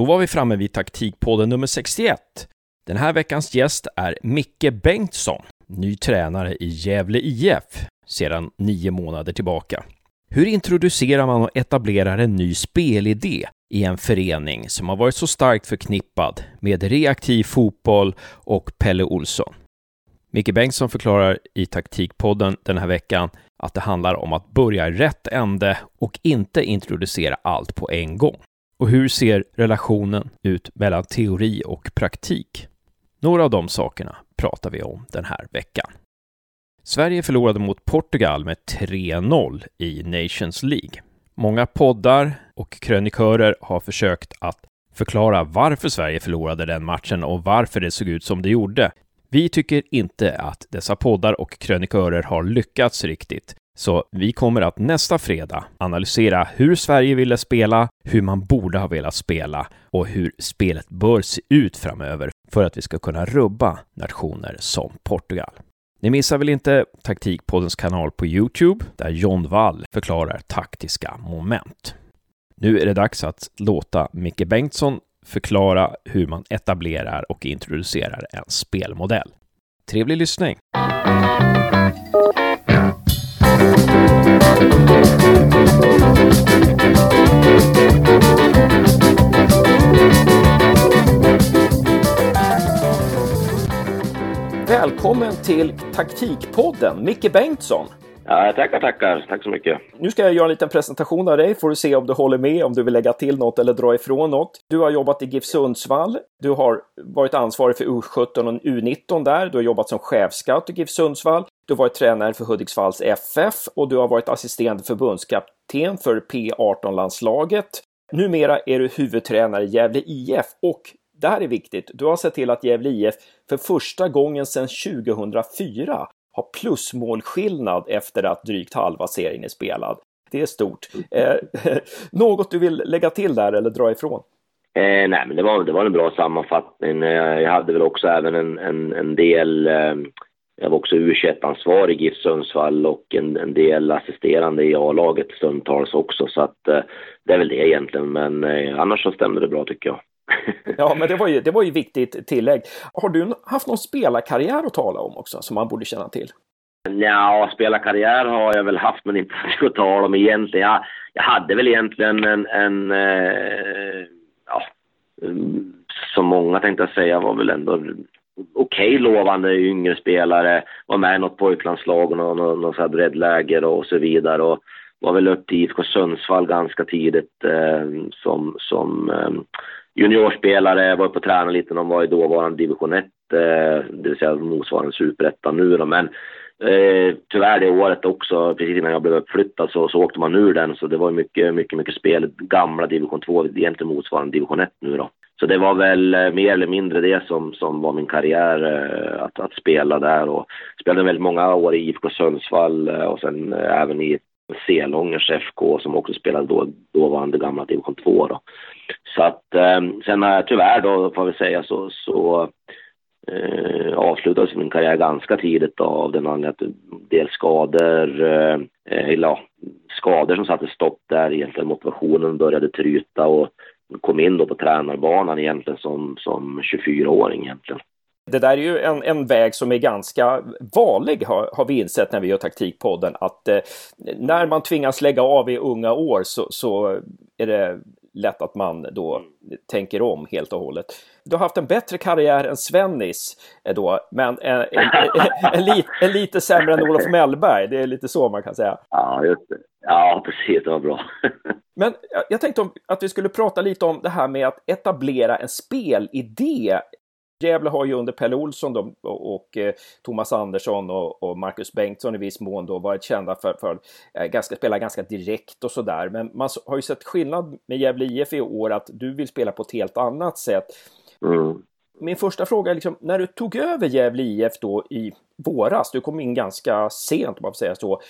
Då var vi framme vid taktikpodden nummer 61. Den här veckans gäst är Micke Bengtsson, ny tränare i Gävle IF sedan nio månader tillbaka. Hur introducerar man och etablerar en ny spelidé i en förening som har varit så starkt förknippad med reaktiv fotboll och Pelle Olsson? Micke Bengtsson förklarar i Taktikpodden den här veckan att det handlar om att börja i rätt ände och inte introducera allt på en gång. Och hur ser relationen ut mellan teori och praktik? Några av de sakerna pratar vi om den här veckan. Sverige förlorade mot Portugal med 3-0 i Nations League. Många poddar och krönikörer har försökt att förklara varför Sverige förlorade den matchen och varför det såg ut som det gjorde. Vi tycker inte att dessa poddar och krönikörer har lyckats riktigt. Så vi kommer att nästa fredag analysera hur Sverige ville spela, hur man borde ha velat spela och hur spelet bör se ut framöver för att vi ska kunna rubba nationer som Portugal. Ni missar väl inte Taktikpoddens kanal på Youtube där John Wall förklarar taktiska moment. Nu är det dags att låta Micke Bengtsson förklara hur man etablerar och introducerar en spelmodell. Trevlig lyssning! Välkommen till Taktikpodden, Micke Bengtsson. Ja, tackar, tackar. Tack så mycket. Nu ska jag göra en liten presentation av dig. Får du se om du håller med, om du vill lägga till något eller dra ifrån något. Du har jobbat i GIF Sundsvall. Du har varit ansvarig för U17 och U19 där. Du har jobbat som chefscout i GIF Sundsvall. Du har varit tränare för Hudiksvalls FF och du har varit assisterande förbundskapten för P18-landslaget. Numera är du huvudtränare i Gävle IF och det här är viktigt. Du har sett till att Gävle IF för första gången sedan 2004 har plusmålskillnad efter att drygt halva serien är spelad. Det är stort. Eh, något du vill lägga till där eller dra ifrån? Eh, nej, men det var, det var en bra sammanfattning. Eh, jag hade väl också även en, en, en del eh, jag var också u ansvarig i GIF Sundsvall och en, en, del assisterande i A-laget stundtals också. Så att eh, det är väl det egentligen. Men eh, annars så stämde det bra tycker jag. ja, men det var, ju, det var ju viktigt tillägg. Har du haft någon spelarkarriär att tala om också som man borde känna till? Ja, spelarkarriär har jag väl haft, men inte att tala om egentligen. Jag, jag hade väl egentligen en, en eh, ja, som många tänkte jag säga var väl ändå okej okay, lovande yngre spelare. Var med i något pojklandslag och något, något, något breddläger och så vidare. Och var väl upp till IFK Sundsvall ganska tidigt eh, som, som eh, juniorspelare, var uppe och tränade lite när de var i dåvarande division 1, eh, det vill säga motsvarande superettan nu då. Men eh, tyvärr det året också, precis innan jag blev uppflyttad så, så åkte man ur den så det var mycket, mycket, mycket spel, gamla division 2, egentligen motsvarande division 1 nu då. Så det var väl eh, mer eller mindre det som, som var min karriär, eh, att, att spela där och spelade väldigt många år i IFK Sundsvall eh, och sen även i Selångers FK som också spelade då, dåvarande gamla division 2 då. Så att sen tyvärr då, får vi säga så, så eh, avslutades min karriär ganska tidigt då, av den anledningen att del skador, eh, eller ja, skador som satte stopp där egentligen. Motivationen började tryta och kom in då på tränarbanan egentligen som, som 24-åring egentligen. Det där är ju en, en väg som är ganska vanlig har, har vi insett när vi gör taktikpodden att eh, när man tvingas lägga av i unga år så, så är det lätt att man då mm. tänker om helt och hållet. Du har haft en bättre karriär än Svennis eh, då, men en, en, en, en, en lite sämre än Olof Mellberg. Det är lite så man kan säga. Ja, just det. Ja, precis. Det var bra. men jag tänkte att vi skulle prata lite om det här med att etablera en spelidé Gävle har ju under Pelle Olsson då, och, och eh, Thomas Andersson och, och, Marcus Bengtsson i viss mån då varit kända för, för eh, ganska, spela ganska direkt och sådär. Men man har ju sett skillnad med Gävle IF i år att du vill spela på ett helt annat sätt. Mm. Min första fråga är liksom, när du tog över Gävle IF då i våras, du kom in ganska sent om man får säga så.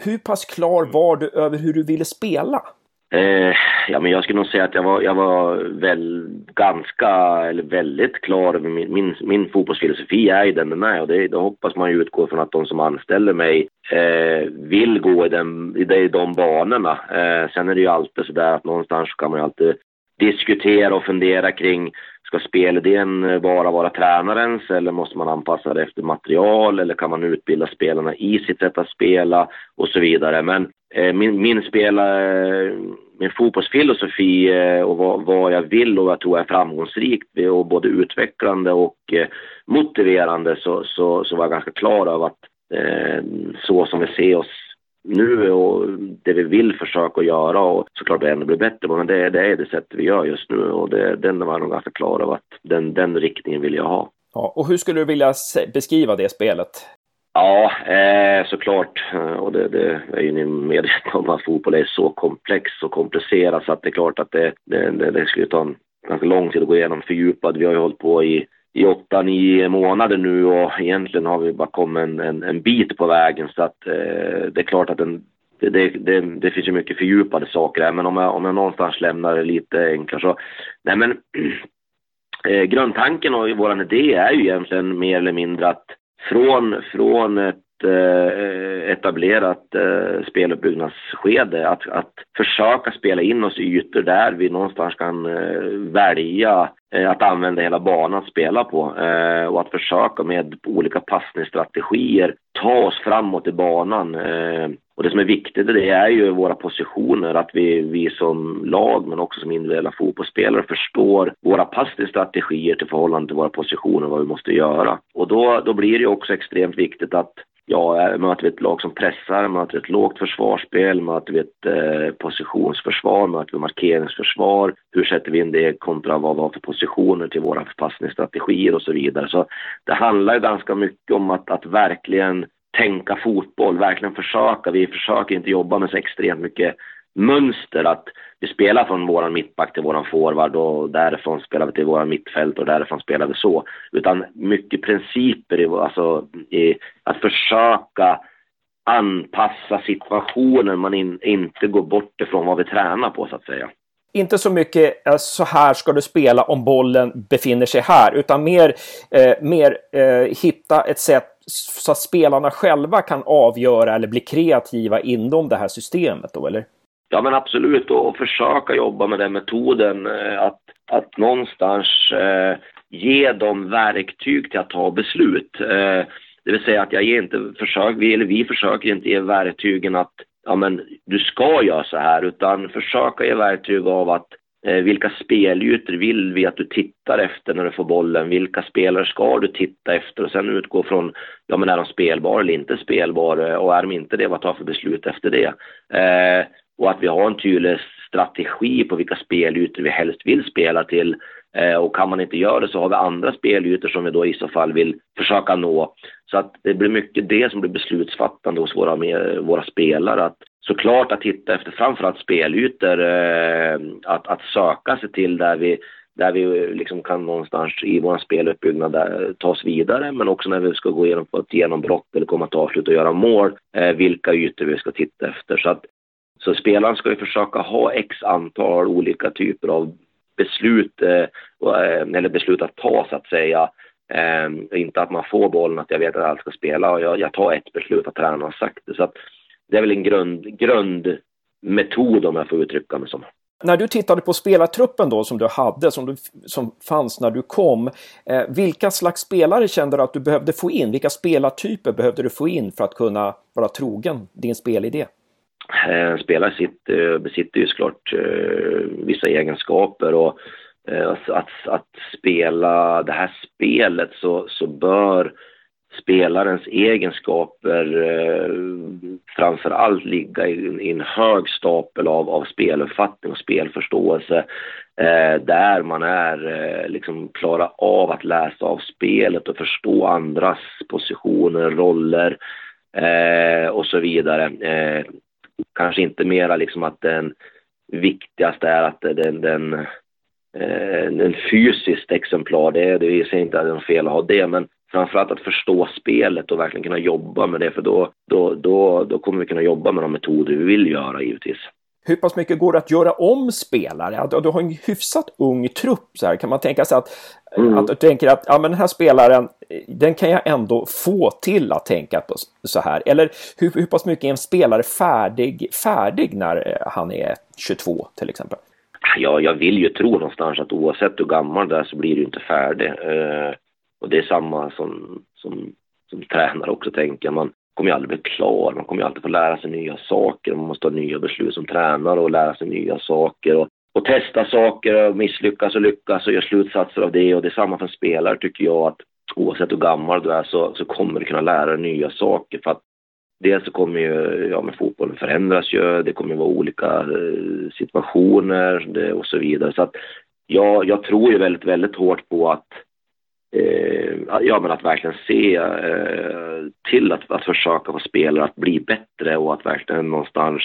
Hur pass klar var du över hur du ville spela? Eh, ja, men jag skulle nog säga att jag var, jag var väl ganska, eller väldigt klar över min, min, min fotbollsfilosofi är ju den den är och det, då hoppas man ju utgå från att de som anställer mig eh, vill gå i, den, i de, de banorna. Eh, sen är det ju alltid sådär att någonstans kan man ju alltid diskutera och fundera kring Ska spelidén eh, bara vara tränarens eller måste man anpassa det efter material eller kan man utbilda spelarna i sitt sätt att spela och så vidare. Men eh, min, min spelare, eh, min fotbollsfilosofi eh, och vad, vad, jag vill och vad jag tror är framgångsrikt och både utvecklande och eh, motiverande så, så, så var jag ganska klar över att eh, så som vi ser oss nu och det vi vill försöka göra och såklart det ändå blir bättre men det, det är det sättet vi gör just nu och det, den var nog ganska klar över att den, den riktningen vill jag ha. Ja, och hur skulle du vilja beskriva det spelet? Ja, eh, såklart. Och det, det är ju ni medvetna om att fotboll är så komplex och komplicerat så att det är klart att det, det, det, det skulle ta en ganska lång tid att gå igenom fördjupad. Vi har ju hållit på i i åtta, nio månader nu och egentligen har vi bara kommit en, en, en bit på vägen. Så att eh, det är klart att den, det, det, det, det, finns ju mycket fördjupade saker här. Men om jag, om jag någonstans lämnar det lite enklare så, nej men eh, grundtanken och vår idé är ju egentligen mer eller mindre att från, från ett Eh, etablerat eh, speluppbyggnadsskede. Att, att försöka spela in oss i ytor där vi någonstans kan eh, välja eh, att använda hela banan att spela på och att försöka med olika passningsstrategier ta oss framåt i banan. Och det som är viktigt det är ju våra positioner, att vi, vi som lag men också som individuella fotbollsspelare förstår våra passningsstrategier till förhållande till våra positioner, vad vi måste göra. Och då, då blir det också extremt viktigt att ja, eh, möter vi ett lag som pressar, möter vi ett lågt försvarsspel, möter vi ett eh, positionsförsvar, möter vi markeringsförsvar, hur sätter vi in det kontra vad vi har för positioner till våra förpassningsstrategier och så vidare. Så det handlar ju ganska mycket om att, att verkligen tänka fotboll, verkligen försöka. Vi försöker inte jobba med så extremt mycket mönster att vi spelar från våran mittback till våran forward och därifrån spelar vi till våran mittfält och därifrån spelar vi så. Utan mycket principer, i, alltså i att försöka anpassa situationen, man in, inte går bort ifrån vad vi tränar på så att säga. Inte så mycket eh, så här ska du spela om bollen befinner sig här, utan mer, eh, mer eh, hitta ett sätt så att spelarna själva kan avgöra eller bli kreativa inom det här systemet då, eller? Ja men absolut och försöka jobba med den metoden eh, att, att någonstans eh, ge dem verktyg till att ta beslut. Eh, det vill säga att jag ger inte försök, vi, eller vi försöker inte ge verktygen att ja men du ska göra så här utan försöka ge verktyg av att eh, vilka spelytor vill vi att du tittar efter när du får bollen? Vilka spelare ska du titta efter? Och sen utgå från, ja men är de spelbara eller inte spelbara? Och är de inte det, vad tar för beslut efter det? Eh, och att vi har en tydlig strategi på vilka spelytor vi helst vill spela till. Eh, och kan man inte göra det så har vi andra spelytor som vi då i så fall vill försöka nå. Så att det blir mycket det som blir beslutsfattande hos våra, våra spelare. Att såklart att titta efter framförallt spelytor, eh, att, att söka sig till där vi där vi liksom kan någonstans i vår speluppbyggnad där, ta oss vidare, men också när vi ska gå igenom ett genombrott eller komma till avslut och göra mål, eh, vilka ytor vi ska titta efter. Så att så spelaren ska ju försöka ha x antal olika typer av beslut, eh, eh, eller beslut att ta så att säga. Ehm, inte att man får bollen, att jag vet att jag ska spela och jag, jag tar ett beslut att tränaren har sagt det. Så att det är väl en grund, grundmetod om jag får uttrycka mig som. När du tittade på spelartruppen då som du hade, som, du, som fanns när du kom, eh, vilka slags spelare kände du att du behövde få in? Vilka spelartyper behövde du få in för att kunna vara trogen din spelidé? En eh, spelare sitter, eh, besitter ju såklart eh, vissa egenskaper och eh, att, att, spela det här spelet så, så bör spelarens egenskaper eh, framför allt ligga i, i, en hög stapel av, av speluppfattning och spelförståelse eh, där man är eh, liksom klara av att läsa av spelet och förstå andras positioner, roller eh, och så vidare. Eh, Kanske inte mera liksom att den viktigaste är att den, den, eh, en fysiskt exemplar, det, det säger inte att det är fel att ha det, men framförallt att förstå spelet och verkligen kunna jobba med det, för då, då, då, då kommer vi kunna jobba med de metoder vi vill göra givetvis. Hur pass mycket går det att göra om spelare? Du har en hyfsat ung trupp, så här. kan man tänka sig att, mm. att du tänker att ja, men den här spelaren, den kan jag ändå få till att tänka på så här? Eller hur, hur pass mycket är en spelare färdig, färdig när han är 22 till exempel? ja, jag vill ju tro någonstans att oavsett hur gammal du är så blir du inte färdig. Eh, och det är samma som, som, som tränare också tänker. Man kommer ju aldrig bli klar, man kommer ju alltid få lära sig nya saker. Man måste ha nya beslut som tränare och lära sig nya saker. Och, och testa saker och misslyckas och lyckas och göra slutsatser av det. Och det är samma för en spelare tycker jag att oavsett hur gammal du är så, så kommer du kunna lära dig nya saker. För att dels så kommer ju, ja men fotbollen förändras ju, det kommer vara olika eh, situationer det, och så vidare. Så att jag, jag tror ju väldigt, väldigt hårt på att eh, ja, men att verkligen se eh, till att, att försöka få spelare att bli bättre och att verkligen någonstans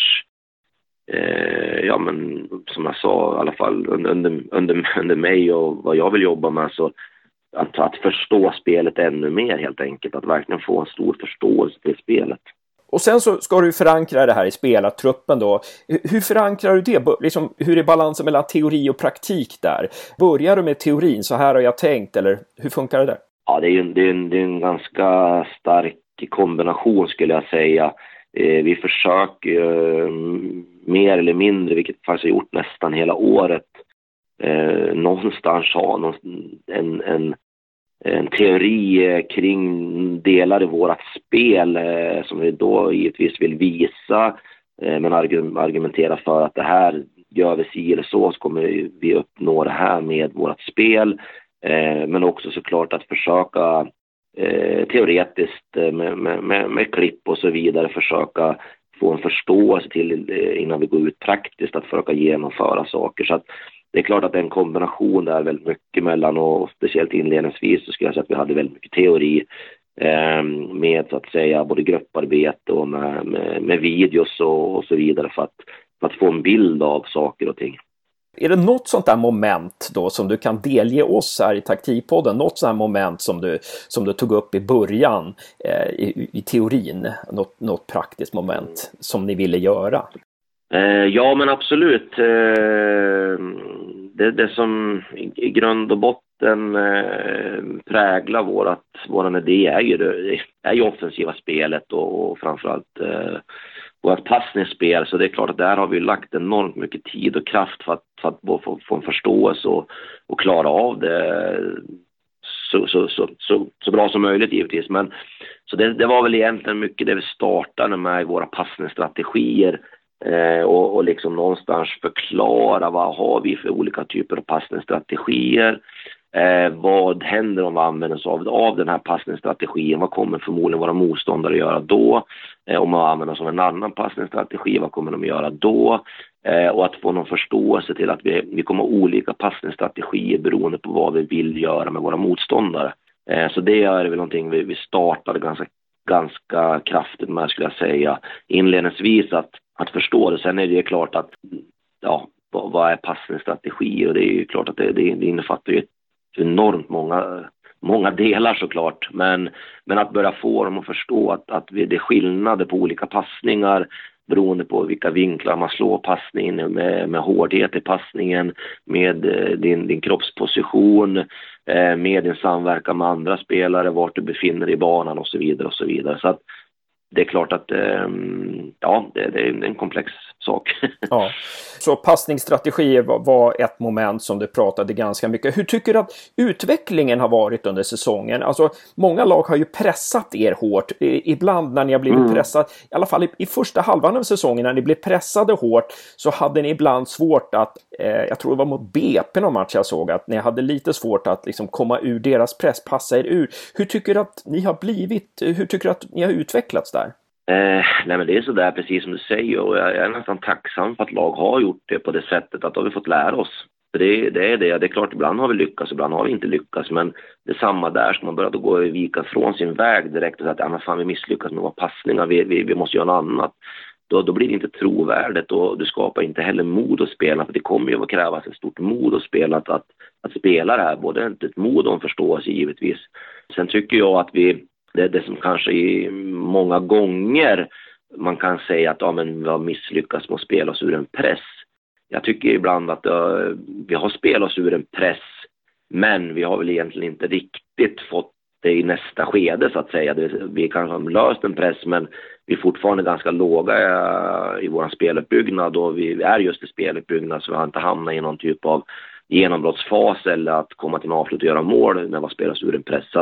eh, ja men som jag sa i alla fall under, under, under mig och vad jag vill jobba med så att, att förstå spelet ännu mer helt enkelt, att verkligen få en stor förståelse till spelet. Och sen så ska du förankra det här i spelartruppen då. Hur förankrar du det? Liksom, hur är balansen mellan teori och praktik där? Börjar du med teorin, så här har jag tänkt, eller hur funkar det där? Ja, det är en, det är en, det är en ganska stark kombination skulle jag säga. Eh, vi försöker eh, mer eller mindre, vilket vi faktiskt har gjort nästan hela året, eh, någonstans ha någon, en, en en teori eh, kring delar i vårt spel eh, som vi då givetvis vill visa eh, men argumentera för att det här gör vi si eller så så kommer vi uppnå det här med vårt spel. Men också såklart att försöka teoretiskt med, med, med, med klipp och så vidare försöka få en förståelse till innan vi går ut praktiskt att försöka genomföra saker. Så att det är klart att det är en kombination där väldigt mycket mellan och speciellt inledningsvis så skulle jag säga att vi hade väldigt mycket teori eh, med så att säga både grupparbete och med, med, med videos och, och, så vidare för att, för att få en bild av saker och ting. Är det något sånt där moment då som du kan delge oss här i taktikpodden? Något sånt här moment som du, som du tog upp i början eh, i, i, teorin? Något, något praktiskt moment som ni ville göra? Eh, ja, men absolut. Eh, det, det som i, grund och botten eh, präglar vårat, våran idé är ju, det, är ju offensiva spelet och, och framförallt eh, vårt passningsspel. Så det är klart att där har vi lagt enormt mycket tid och kraft för att, för att få, få en förståelse och, och klara av det så, så, så, så, så bra som möjligt givetvis. Men, så det, det var väl egentligen mycket det vi startade med i våra passningsstrategier Eh, och, och liksom någonstans förklara vad har vi för olika typer av passningsstrategier. Eh, vad händer om vi använder oss av, av den här passningsstrategin? Vad kommer förmodligen våra motståndare att göra då? Eh, om man använder sig av en annan passningsstrategi, vad kommer de att göra då? Eh, och att få någon förståelse till att vi, vi kommer ha olika passningsstrategier beroende på vad vi vill göra med våra motståndare. Eh, så det är väl någonting vi, vi startade ganska, ganska kraftigt med skulle jag säga inledningsvis att att förstå det. Sen är det klart att, ja, vad, är passningsstrategi? Och det är ju klart att det, det, det innefattar ju enormt många, många delar såklart. Men, men att börja få dem att förstå att, att det är skillnader på olika passningar beroende på vilka vinklar man slår passningen med, med hårdhet i passningen, med eh, din, din kroppsposition, eh, med din samverkan med andra spelare, vart du befinner dig i banan och så vidare och så vidare. Så att det är klart att ehm, ja, det, är en komplex sak. ja. Så passningsstrategier var, ett moment som du pratade ganska mycket. Hur tycker du att utvecklingen har varit under säsongen? Alltså, många lag har ju pressat er hårt. Ibland när ni har blivit mm. pressade, i alla fall i, i, första halvan av säsongen när ni blev pressade hårt, så hade ni ibland svårt att, eh, jag tror det var mot BP någon match jag såg, att ni hade lite svårt att liksom komma ur deras press, passa er ur. Hur tycker du att ni har blivit, hur tycker du att ni har utvecklats där? Eh, nej men det är sådär precis som du säger och jag, är nästan tacksam för att lag har gjort det på det sättet att då har vi fått lära oss. För det, det är det, det är klart ibland har vi lyckats, ibland har vi inte lyckats men det är samma där, som man börjar gå och vika från sin väg direkt och säga att ja, men fan vi misslyckas med våra passningar, vi, vi, vi måste göra något annat. Då, då blir det inte trovärdigt och du skapar inte heller mod att spela för det kommer ju att krävas ett stort mod att spela, att, att, att spela det här, både ett mod och en förståelse givetvis. Sen tycker jag att vi det är det som kanske i många gånger man kan säga att ja, men vi har misslyckats med att spela oss ur en press. Jag tycker ibland att uh, vi har spelat oss ur en press, men vi har väl egentligen inte riktigt fått det i nästa skede så att säga. Vi kanske har löst en press men vi är fortfarande ganska låga eh, i vår speluppbyggnad och vi är just i speluppbyggnad så vi har inte hamnat i någon typ av genombrottsfas eller att komma till en avslut och göra mål när man oss ur en press. Så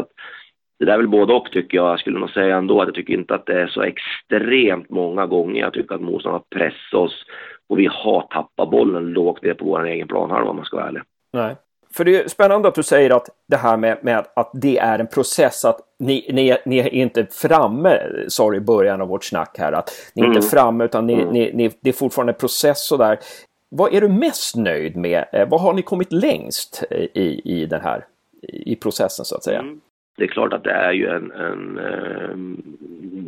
det där är väl både och tycker jag. Jag skulle nog säga ändå att jag tycker inte att det är så extremt många gånger jag tycker att motståndarna har pressat oss och vi har tappat bollen lågt ner på vår egen planhalva om man ska vara ärlig. Nej. För det är spännande att du säger att det här med, med att det är en process, att ni, ni, ni är inte framme, sa du i början av vårt snack här, att ni är mm. inte framme utan ni, mm. ni, ni, det är fortfarande en process och där. Vad är du mest nöjd med? Eh, vad har ni kommit längst i, i den här i processen så att säga? Mm. Det är klart att det är ju en, en eh,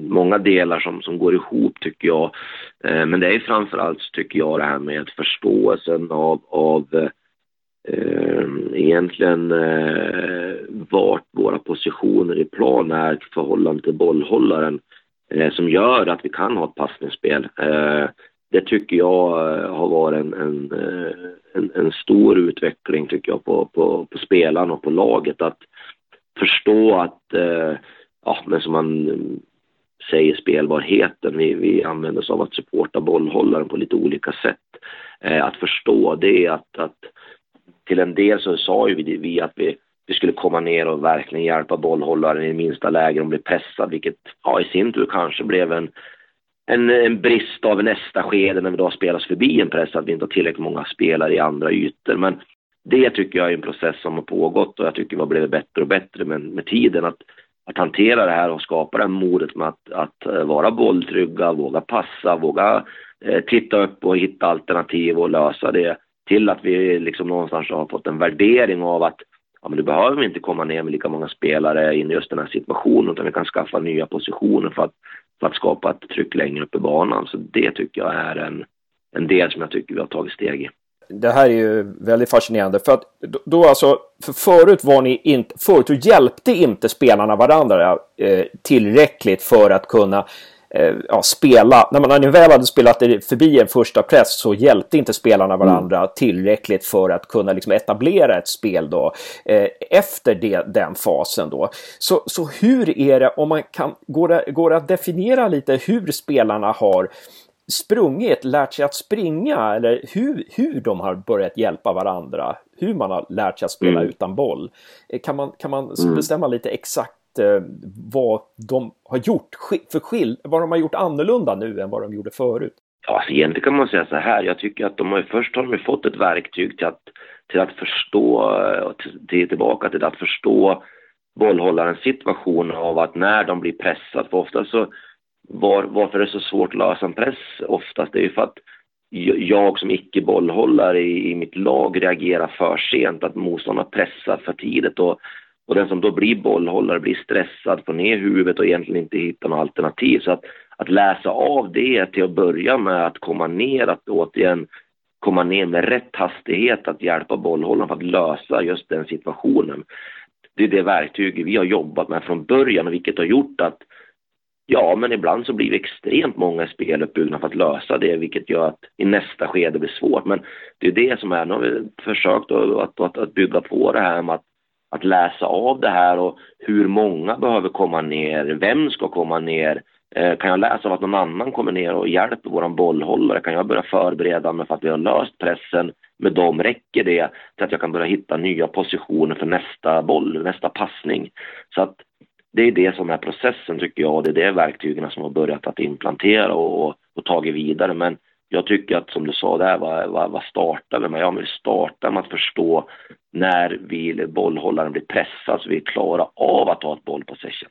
många delar som, som går ihop tycker jag. Eh, men det är framförallt tycker jag det här med förståelsen av, av eh, egentligen eh, vart våra positioner i plan är i förhållande till bollhållaren eh, som gör att vi kan ha ett passningsspel. Eh, det tycker jag eh, har varit en, en, eh, en, en, stor utveckling tycker jag på, på, på spelarna och på laget. Att förstå att, eh, ja men som man säger spelbarheten, vi, vi använder oss av att supporta bollhållaren på lite olika sätt. Eh, att förstå det att, att till en del så sa ju vi, vi att vi, vi skulle komma ner och verkligen hjälpa bollhållaren i minsta läge de bli pressad, vilket ja, i sin tur kanske blev en, en, en brist av nästa skede när vi då spelas förbi en press, att vi inte har tillräckligt många spelare i andra ytor. Men det tycker jag är en process som har pågått och jag tycker vi har blivit bättre och bättre med, med tiden. Att, att hantera det här och skapa det här modet med att, att eh, vara bolltrygga, våga passa, våga eh, titta upp och hitta alternativ och lösa det till att vi liksom någonstans har fått en värdering av att ja, men du behöver inte komma ner med lika många spelare in i just den här situationen utan vi kan skaffa nya positioner för att, för att skapa ett tryck längre upp i banan. Så det tycker jag är en, en del som jag tycker vi har tagit steg i. Det här är ju väldigt fascinerande för att då alltså, för förut var ni inte, förut hjälpte inte spelarna varandra eh, tillräckligt för att kunna eh, ja, spela. När man när ni väl hade spelat förbi en första press så hjälpte inte spelarna varandra mm. tillräckligt för att kunna liksom etablera ett spel då eh, efter det, den fasen då. Så, så hur är det om man kan, går det, går det att definiera lite hur spelarna har sprungit, lärt sig att springa eller hur, hur de har börjat hjälpa varandra, hur man har lärt sig att spela mm. utan boll. Eh, kan man, kan man mm. bestämma lite exakt eh, vad de har gjort, för skill vad de har gjort annorlunda nu än vad de gjorde förut? Ja, alltså egentligen kan man säga så här. Jag tycker att de har först har de fått ett verktyg till att, till att förstå, till, tillbaka till att förstå bollhållarens situation av att när de blir pressade, för ofta så var, varför är det så svårt att lösa en press oftast? Det är ju för att jag som icke-bollhållare i, i mitt lag reagerar för sent, att motståndaren pressar för tidigt och och den som då blir bollhållare blir stressad, får ner huvudet och egentligen inte hittar något alternativ. Så att, att läsa av det till att börja med, att komma ner, att återigen komma ner med rätt hastighet, att hjälpa bollhållaren för att lösa just den situationen. Det är det verktyg vi har jobbat med från början, vilket har gjort att Ja, men ibland så blir det extremt många speluppbyggnader för att lösa det, vilket gör att i nästa skede blir svårt. Men det är det som är, nu har vi försökt att, att, att bygga på det här med att att läsa av det här och hur många behöver komma ner, vem ska komma ner? Eh, kan jag läsa av att någon annan kommer ner och hjälper vår bollhållare? Kan jag börja förbereda mig för att vi har löst pressen med dem? Räcker det till att jag kan börja hitta nya positioner för nästa boll, nästa passning? Så att det är det som är processen tycker jag och det är det verktygen som har börjat att implantera och, och, och tagit vidare. Men jag tycker att som du sa där, vad, vad, vad startar vi med? Ja, men vi startar med att förstå när vi, bollhållaren blir pressad så vi klarar av att ha ett bollpossession.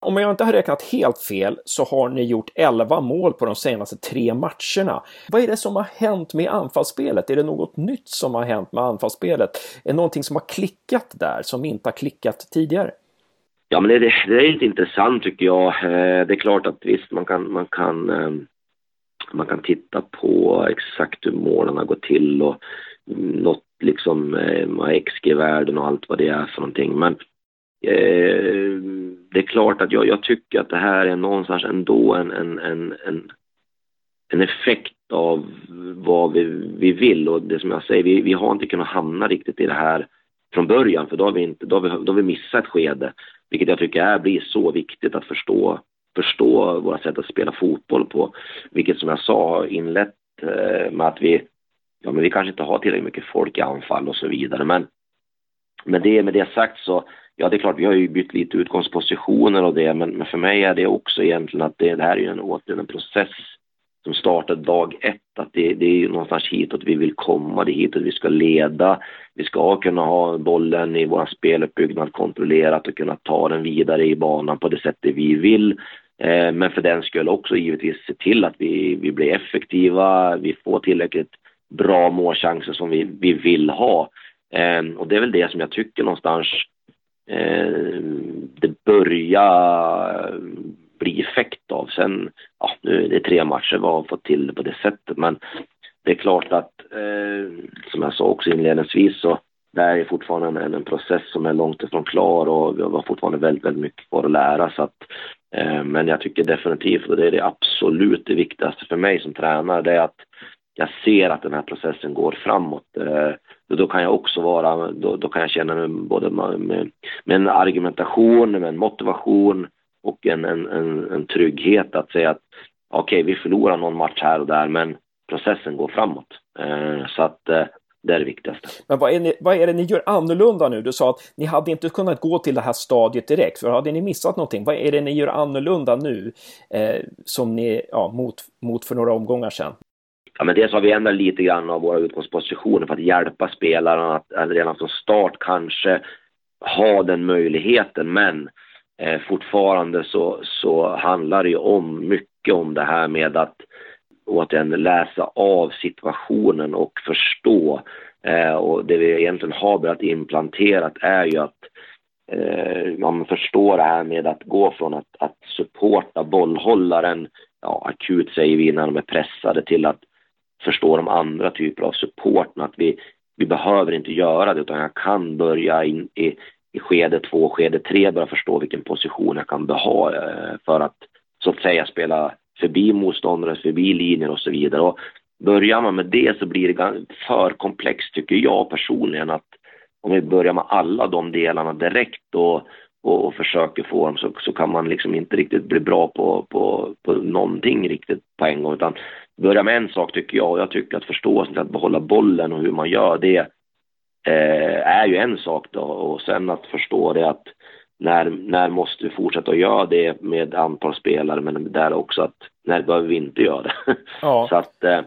Om jag inte har räknat helt fel så har ni gjort 11 mål på de senaste tre matcherna. Vad är det som har hänt med anfallsspelet? Är det något nytt som har hänt med anfallsspelet? Är det någonting som har klickat där som inte har klickat tidigare? Ja, men det, det är inte intressant tycker jag. Eh, det är klart att visst, man kan, man kan eh, man kan titta på exakt hur målen har gått till och något liksom eh, XG-värden och allt vad det är för någonting. Men eh, det är klart att jag, jag, tycker att det här är någonstans ändå en, en, en, en, en effekt av vad vi, vi vill och det som jag säger, vi, vi har inte kunnat hamna riktigt i det här från början för då har vi, inte, då har vi, då har vi missat ett skede. Vilket jag tycker är, blir så viktigt att förstå, förstå våra sätt att spela fotboll på. Vilket som jag sa har inlett eh, med att vi, ja men vi kanske inte har tillräckligt mycket folk i anfall och så vidare. Men med det, med det sagt så, ja det är klart vi har ju bytt lite utgångspositioner och det, men, men för mig är det också egentligen att det, det här är ju en, återigen en process som startade dag ett, att det, det är ju någonstans hitåt vi vill komma, det är hitåt vi ska leda. Vi ska kunna ha bollen i vår speluppbyggnad kontrollerat och kunna ta den vidare i banan på det sättet vi vill. Eh, men för den skull också givetvis se till att vi, vi blir effektiva, vi får tillräckligt bra målchanser som vi, vi vill ha. Eh, och det är väl det som jag tycker någonstans eh, det börjar bli effekt av. Sen, ja, nu är det tre matcher vi har fått till det på det sättet, men det är klart att, eh, som jag sa också inledningsvis, så det är fortfarande en, en process som är långt ifrån klar och vi har fortfarande väldigt, väldigt mycket kvar att lära. Så att, eh, men jag tycker definitivt, och det är det absolut det viktigaste för mig som tränare, det är att jag ser att den här processen går framåt. Eh, då kan jag också vara, då, då kan jag känna mig både med, med, med en argumentation, med en motivation, och en, en, en, en trygghet att säga att okej, okay, vi förlorar någon match här och där, men processen går framåt. Eh, så att eh, det är det viktigaste. Men vad är, ni, vad är det ni gör annorlunda nu? Du sa att ni hade inte kunnat gå till det här stadiet direkt, för hade ni missat någonting? Vad är det ni gör annorlunda nu eh, som ni, ja, mot, mot för några omgångar sedan? Ja, men dels har vi ändrat lite grann av våra utgångspositioner för att hjälpa spelarna att redan från start kanske ha den möjligheten, men Eh, fortfarande så, så handlar det ju om mycket om det här med att återigen läsa av situationen och förstå. Eh, och det vi egentligen har börjat implanterat är ju att eh, man förstår det här med att gå från att, att supporta bollhållaren, ja akut säger vi när de är pressade, till att förstå de andra typer av supporten. Att vi, vi behöver inte göra det utan jag kan börja in i i skede två, skede tre börja förstå vilken position jag kan ha eh, för att så att säga spela förbi motståndare, förbi linjer och så vidare. Och börjar man med det så blir det för komplext tycker jag personligen att om vi börjar med alla de delarna direkt och, och, och försöker få dem så, så kan man liksom inte riktigt bli bra på, på, på någonting riktigt på en gång utan börja med en sak tycker jag och jag tycker att förståelsen till att behålla bollen och hur man gör det är ju en sak då och sen att förstå det att när, när måste vi fortsätta att göra det med antal spelare men där också att när behöver vi inte göra det. Ja. så att eh,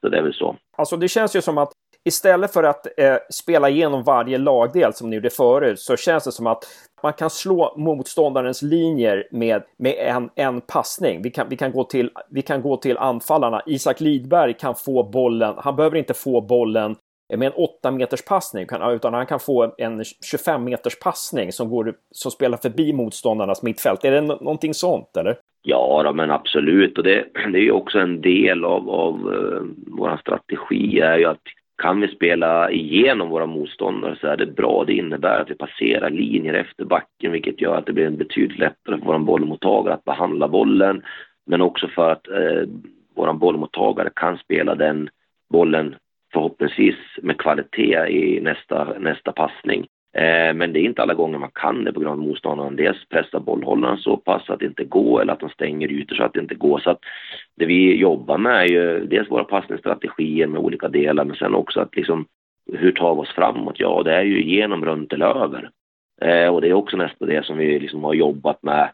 så det är väl så. Alltså det känns ju som att istället för att eh, spela igenom varje lagdel som ni gjorde förut så känns det som att man kan slå motståndarens linjer med, med en, en passning. Vi kan, vi, kan gå till, vi kan gå till anfallarna. Isak Lidberg kan få bollen. Han behöver inte få bollen Eh, med en 8 meters passning, utan han kan få en 25 meters passning som, går, som spelar förbi motståndarnas mittfält. Är det någonting sånt eller? Ja, då, men absolut. Och det, det är ju också en del av, av eh, uh, vår strategi är ju att kan vi spela igenom våra motståndare så är det bra. Det innebär att vi passerar linjer efter backen, vilket gör att det blir en betydligt lättare för vår bollmottagare att behandla bollen. Men också för att eh, vår bollmottagare kan spela den bollen förhoppningsvis med kvalitet i nästa, nästa passning. Eh, men det är inte alla gånger man kan det på grund av motståndaren dels pressar bollhållaren så pass att det inte går eller att de stänger ytor så att det inte går. Så att det vi jobbar med är ju dels våra passningsstrategier med olika delar men sen också att liksom hur tar vi oss framåt? Ja, det är ju genom, runt eller över. Eh, och det är också nästan det som vi liksom har jobbat med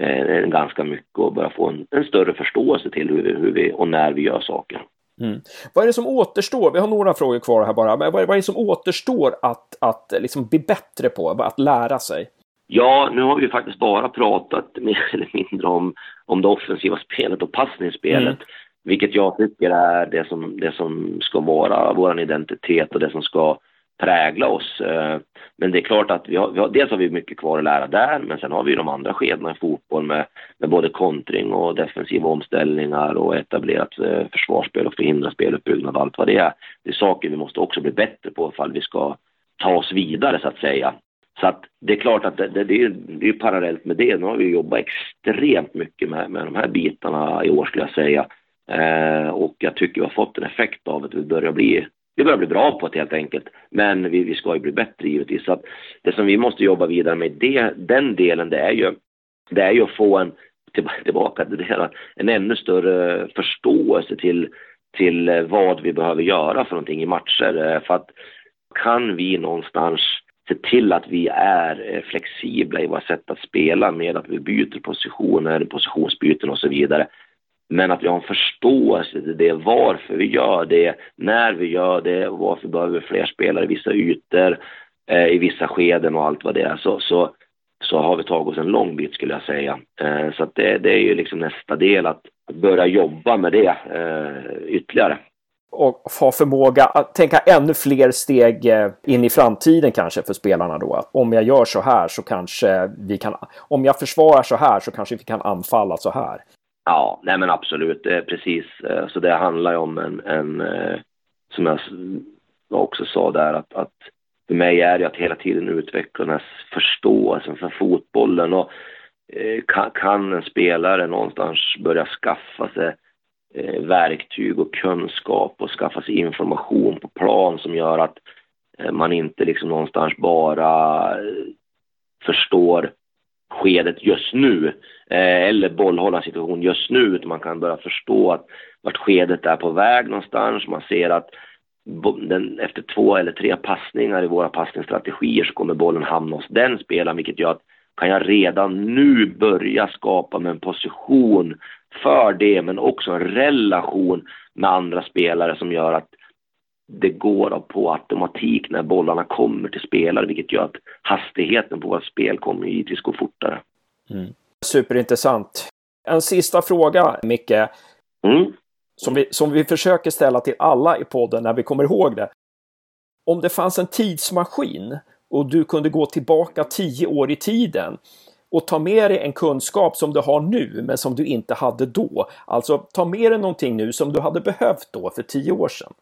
eh, ganska mycket och börja få en, en större förståelse till hur, hur vi och när vi gör saker. Mm. Vad är det som återstår? Vi har några frågor kvar här bara. Men vad är, vad är det som återstår att, att liksom bli bättre på, att lära sig? Ja, nu har vi faktiskt bara pratat mer eller mindre om, om det offensiva spelet och passningsspelet. Mm. Vilket jag tycker är det som, det som ska vara vår identitet och det som ska prägla oss. Eh, men det är klart att vi har, vi har, dels har vi mycket kvar att lära där, men sen har vi de andra skedena i fotboll med, med både kontring och defensiva omställningar och etablerat eh, försvarsspel och förhindra speluppbyggnad och allt vad det är. Det är saker vi måste också bli bättre på ifall vi ska ta oss vidare så att säga. Så att det är klart att det, det, det, är, det är parallellt med det. Nu har vi jobbat extremt mycket med, med de här bitarna i år skulle jag säga. Eh, och jag tycker vi har fått en effekt av att vi börjar bli vi börjar bli bra på det helt enkelt. Men vi, vi ska ju bli bättre givetvis. Så att det som vi måste jobba vidare med det, den delen, det är ju, det är ju att få en, tillbaka till det, en ännu större förståelse till, till eh, vad vi behöver göra för någonting i matcher. Eh, för att kan vi någonstans se till att vi är eh, flexibla i våra sätt att spela med att vi byter positioner, positionsbyten och så vidare men att vi har en förståelse till det, varför vi gör det, när vi gör det, varför behöver vi fler spelare i vissa ytor, eh, i vissa skeden och allt vad det är. Så, så, så har vi tagit oss en lång bit skulle jag säga. Eh, så att det, det är ju liksom nästa del att, att börja jobba med det eh, ytterligare och ha förmåga att tänka ännu fler steg eh, in i framtiden kanske för spelarna då. Om jag gör så här så kanske vi kan, om jag försvarar så här så kanske vi kan anfalla så här. Ja, nej men absolut, precis. Eh, så det handlar ju om en, en eh, som jag också sa där, att, att för mig är det att hela tiden utveckla den här förståelsen för fotbollen och eh, kan, kan en spelare någonstans börja skaffa sig verktyg och kunskap och skaffa sig information på plan som gör att man inte liksom någonstans bara förstår skedet just nu eh, eller bollhållarsituation just nu utan man kan börja förstå att vart skedet är på väg någonstans. Man ser att den, efter två eller tre passningar i våra passningsstrategier så kommer bollen hamna hos den spelaren vilket gör att kan jag redan nu börja skapa mig en position för det men också en relation med andra spelare som gör att det går på automatik när bollarna kommer till spelare vilket gör att hastigheten på vårt spel kommer givetvis gå fortare. Mm. Superintressant. En sista fråga, Micke. Mm. Som, vi, som vi försöker ställa till alla i podden när vi kommer ihåg det. Om det fanns en tidsmaskin och du kunde gå tillbaka tio år i tiden och ta med dig en kunskap som du har nu men som du inte hade då. Alltså ta med dig någonting nu som du hade behövt då för tio år sedan.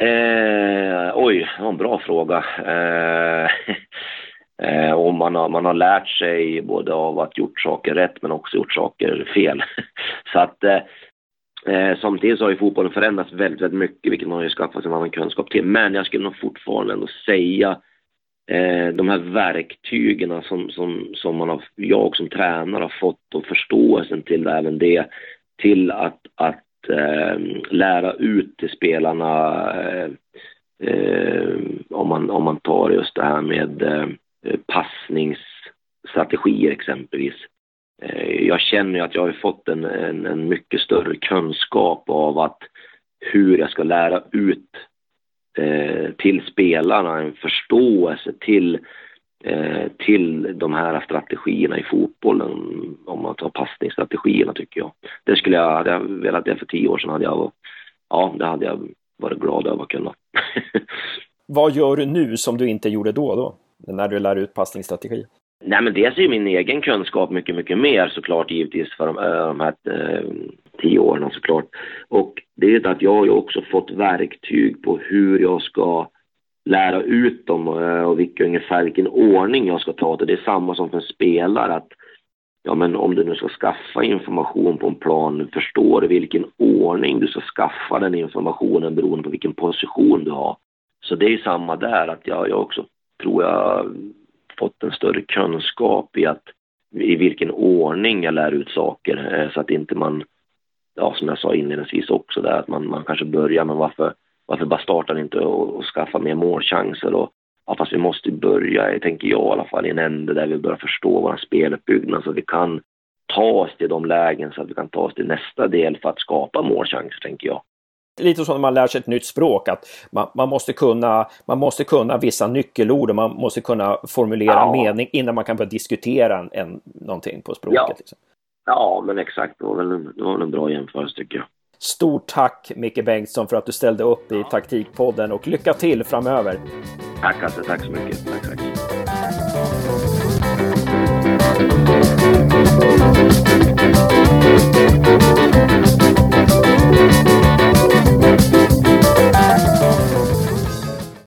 Eh, oj, det var en bra fråga. Eh, eh, och man har, man har lärt sig både av att gjort saker rätt men också gjort saker fel. så att eh, eh samtidigt så har ju fotbollen förändrats väldigt, väldigt mycket vilket man har ju skaffat sig en annan kunskap till. Men jag skulle nog fortfarande ändå säga eh, de här verktygen som, som, som man har, jag som tränare har fått och förståelsen till även det till att, att Ehm, lära ut till spelarna eh, eh, om, man, om man tar just det här med eh, passningsstrategier exempelvis. Eh, jag känner ju att jag har fått en, en, en, mycket större kunskap av att hur jag ska lära ut eh, till spelarna, en förståelse till Eh, till de här strategierna i fotbollen, om man tar passningsstrategierna tycker jag. Det skulle jag, hade jag velat det för tio år sedan hade jag, ja det hade jag varit glad över att kunna. Vad gör du nu som du inte gjorde då, då? När du lär ut passningsstrategi? Nej men dels är min egen kunskap mycket, mycket mer såklart givetvis för de, eh, de här eh, tio åren såklart. Och det är att jag har ju också fått verktyg på hur jag ska lära ut dem eh, och vilka, ungefär vilken ordning jag ska ta det. Det är samma som för en spelare att ja men om du nu ska skaffa information på en plan, förstår du vilken ordning du ska skaffa den informationen beroende på vilken position du har. Så det är samma där, att jag, jag också tror jag fått en större kunskap i att i vilken ordning jag lär ut saker eh, så att inte man, ja som jag sa inledningsvis också där, att man, man kanske börjar med varför varför bara startar inte och, och skaffa mer målchanser och ja, fast vi måste börja, tänker jag i alla fall, i en ände där vi börjar förstå vår speluppbyggnad så att vi kan ta oss till de lägen så att vi kan ta oss till nästa del för att skapa målchanser, tänker jag. Lite som när man lär sig ett nytt språk, att man, man, måste, kunna, man måste kunna vissa nyckelord och man måste kunna formulera ja. mening innan man kan börja diskutera en, en, någonting på språket. Ja. Liksom. ja, men exakt. Det var väl en, det var en bra jämförelse tycker jag. Stort tack Micke Bengtsson för att du ställde upp i Taktikpodden och lycka till framöver. Tack alltså, tack så mycket. Tack, tack.